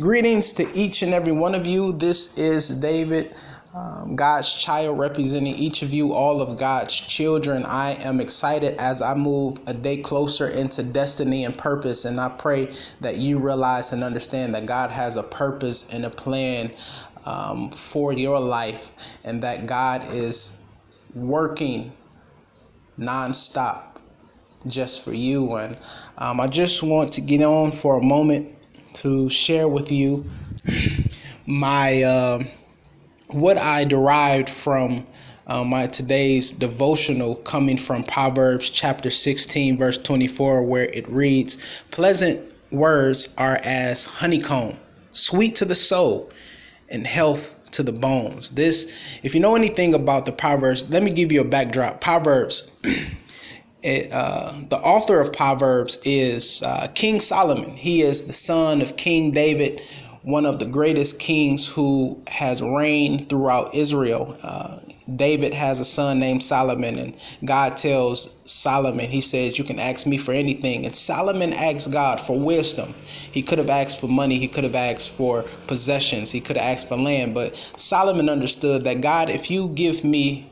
Greetings to each and every one of you. This is David, um, God's child, representing each of you, all of God's children. I am excited as I move a day closer into destiny and purpose. And I pray that you realize and understand that God has a purpose and a plan um, for your life, and that God is working nonstop just for you. And um, I just want to get on for a moment to share with you my uh, what I derived from uh, my today's devotional coming from Proverbs chapter 16 verse 24 where it reads pleasant words are as honeycomb sweet to the soul and health to the bones. This if you know anything about the proverbs let me give you a backdrop. Proverbs it, uh, the author of Proverbs is uh, King Solomon. He is the son of King David, one of the greatest kings who has reigned throughout Israel. Uh, David has a son named Solomon, and God tells Solomon, He says, You can ask me for anything. And Solomon asked God for wisdom. He could have asked for money, he could have asked for possessions, he could have asked for land. But Solomon understood that God, if you give me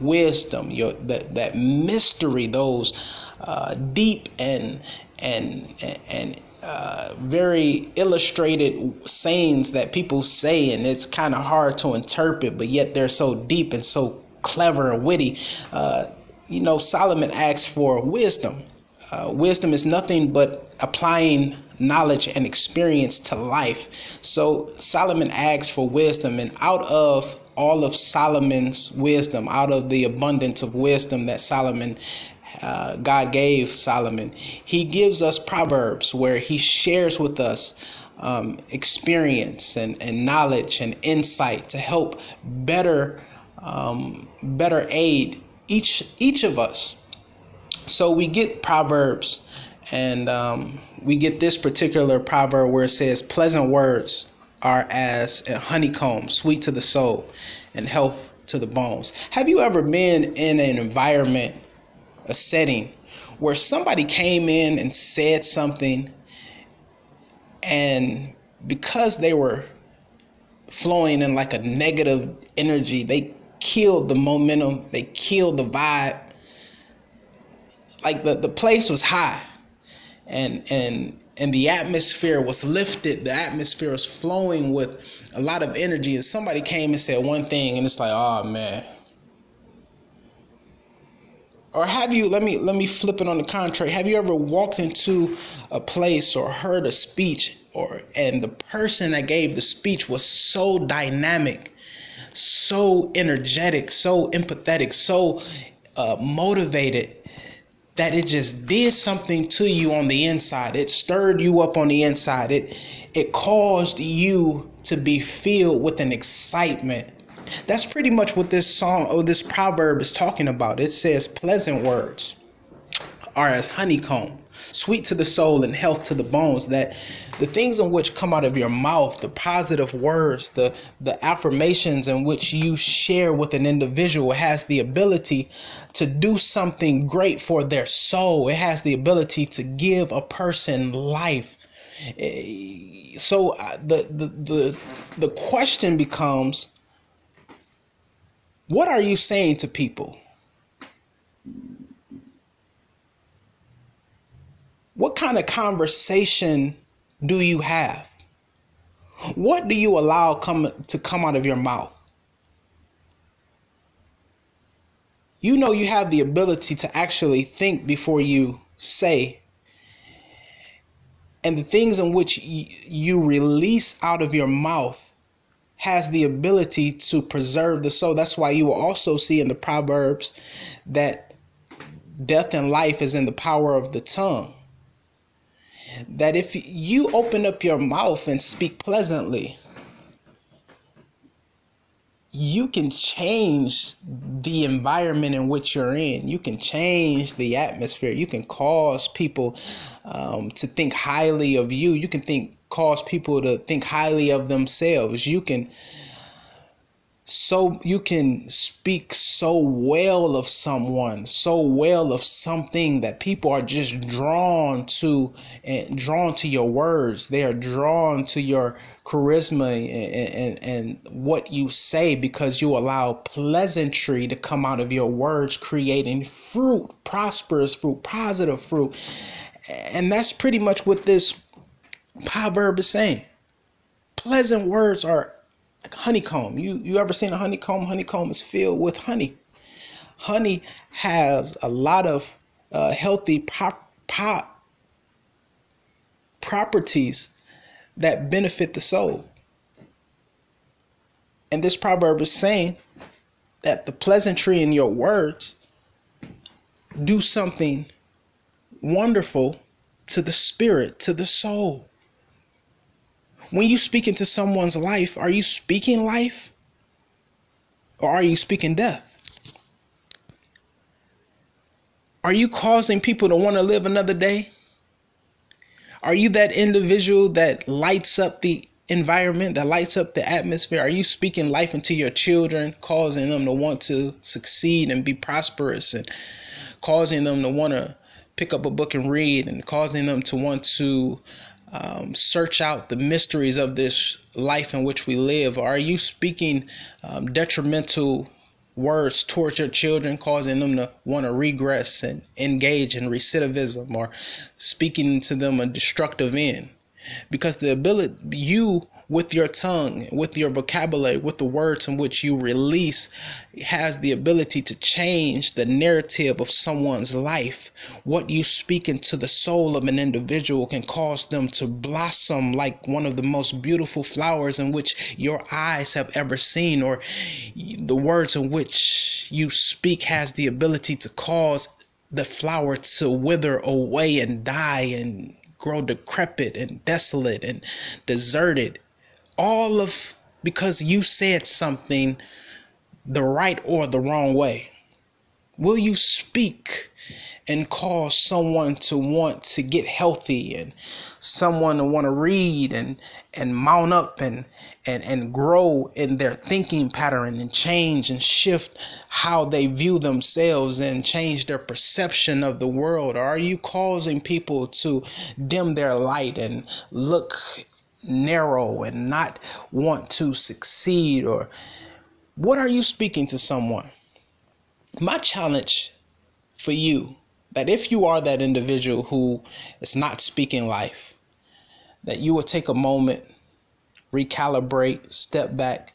wisdom, your that that mystery, those uh, deep and and and uh, very illustrated sayings that people say, and it's kind of hard to interpret, but yet they're so deep and so clever and witty. Uh, you know, Solomon asks for wisdom. Uh, wisdom is nothing but applying knowledge and experience to life. So Solomon asks for wisdom, and out of all of Solomon's wisdom, out of the abundance of wisdom that Solomon uh, God gave Solomon. He gives us proverbs where he shares with us um, experience and, and knowledge and insight to help better um, better aid each each of us. So we get proverbs, and um, we get this particular proverb where it says, "Pleasant words are as a honeycomb, sweet to the soul, and health to the bones." Have you ever been in an environment a setting where somebody came in and said something and because they were flowing in like a negative energy they killed the momentum they killed the vibe like the, the place was high and and and the atmosphere was lifted the atmosphere was flowing with a lot of energy and somebody came and said one thing and it's like oh man. Or have you let me let me flip it on the contrary. Have you ever walked into a place or heard a speech or and the person that gave the speech was so dynamic so energetic so empathetic so uh, motivated that it just did something to you on the inside. It stirred you up on the inside. It it caused you to be filled with an excitement. That's pretty much what this song or this proverb is talking about. It says, Pleasant words are as honeycomb, sweet to the soul and health to the bones. That the things in which come out of your mouth, the positive words, the, the affirmations in which you share with an individual has the ability to do something great for their soul. It has the ability to give a person life. So uh, the, the the the question becomes what are you saying to people? What kind of conversation do you have? What do you allow come to come out of your mouth? You know you have the ability to actually think before you say. And the things in which you release out of your mouth has the ability to preserve the soul. That's why you will also see in the Proverbs that death and life is in the power of the tongue. That if you open up your mouth and speak pleasantly, you can change the environment in which you're in. You can change the atmosphere. You can cause people um, to think highly of you. You can think cause people to think highly of themselves. You can so you can speak so well of someone so well of something that people are just drawn to and drawn to your words. They are drawn to your charisma and, and, and what you say because you allow pleasantry to come out of your words creating fruit prosperous fruit positive fruit. And that's pretty much what this proverb is saying. Pleasant words are honeycomb. You you ever seen a honeycomb? Honeycomb is filled with honey. Honey has a lot of uh, healthy pop, pop properties that benefit the soul. And this proverb is saying that the pleasantry in your words do something wonderful to the spirit, to the soul when you speak into someone's life, are you speaking life or are you speaking death? Are you causing people to want to live another day? Are you that individual that lights up the environment, that lights up the atmosphere? Are you speaking life into your children, causing them to want to succeed and be prosperous and causing them to want to pick up a book and read and causing them to want to um, search out the mysteries of this life in which we live? Are you speaking um, detrimental words towards your children, causing them to want to regress and engage in recidivism, or speaking to them a destructive end? Because the ability, you with your tongue, with your vocabulary, with the words in which you release, has the ability to change the narrative of someone's life. What you speak into the soul of an individual can cause them to blossom like one of the most beautiful flowers in which your eyes have ever seen, or the words in which you speak has the ability to cause the flower to wither away and die and grow decrepit and desolate and deserted all of because you said something the right or the wrong way? Will you speak and cause someone to want to get healthy and someone to want to read and and mount up and and and grow in their thinking pattern and change and shift how they view themselves and change their perception of the world or are you causing people to dim their light and look narrow and not want to succeed or what are you speaking to someone? My challenge for you that if you are that individual who is not speaking life that you will take a moment recalibrate step back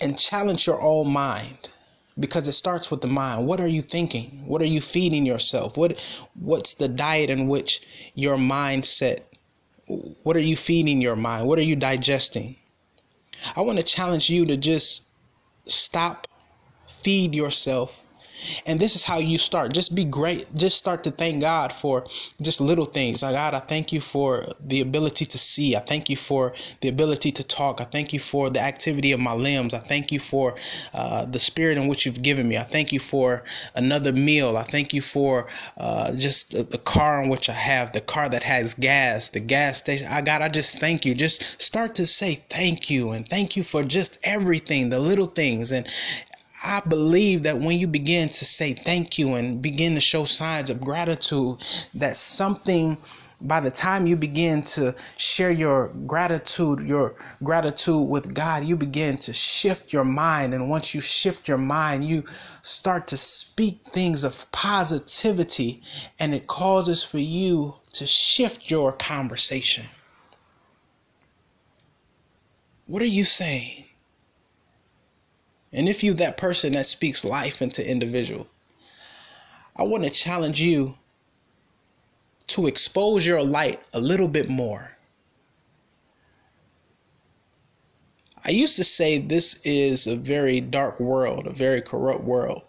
and challenge your own mind because it starts with the mind. What are you thinking? What are you feeding yourself? What what's the diet in which your mindset what are you feeding your mind? What are you digesting? I want to challenge you to just stop feed yourself and this is how you start. Just be great. Just start to thank God for just little things. Like, God, I thank you for the ability to see. I thank you for the ability to talk. I thank you for the activity of my limbs. I thank you for uh, the spirit in which you've given me. I thank you for another meal. I thank you for uh, just the car in which I have, the car that has gas, the gas station. I God, I just thank you. Just start to say thank you and thank you for just everything, the little things. And I believe that when you begin to say thank you and begin to show signs of gratitude, that something by the time you begin to share your gratitude, your gratitude with God, you begin to shift your mind. And once you shift your mind, you start to speak things of positivity, and it causes for you to shift your conversation. What are you saying? And if you that person that speaks life into individual, I want to challenge you to expose your light a little bit more. I used to say this is a very dark world, a very corrupt world.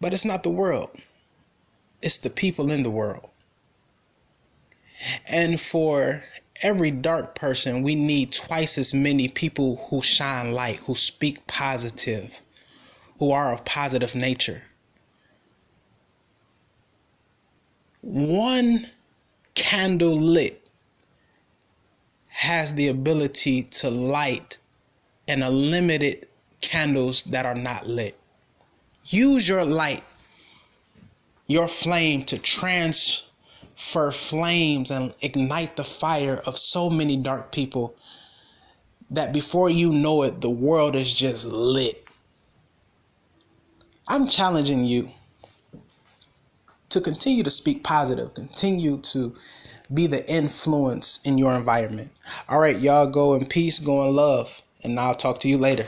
But it's not the world. It's the people in the world. And for every dark person, we need twice as many people who shine light, who speak positive, who are of positive nature. One candle lit has the ability to light and unlimited candles that are not lit. Use your light, your flame to transfer flames and ignite the fire of so many dark people that before you know it, the world is just lit. I'm challenging you to continue to speak positive, continue to be the influence in your environment. All right, y'all go in peace, go in love, and I'll talk to you later.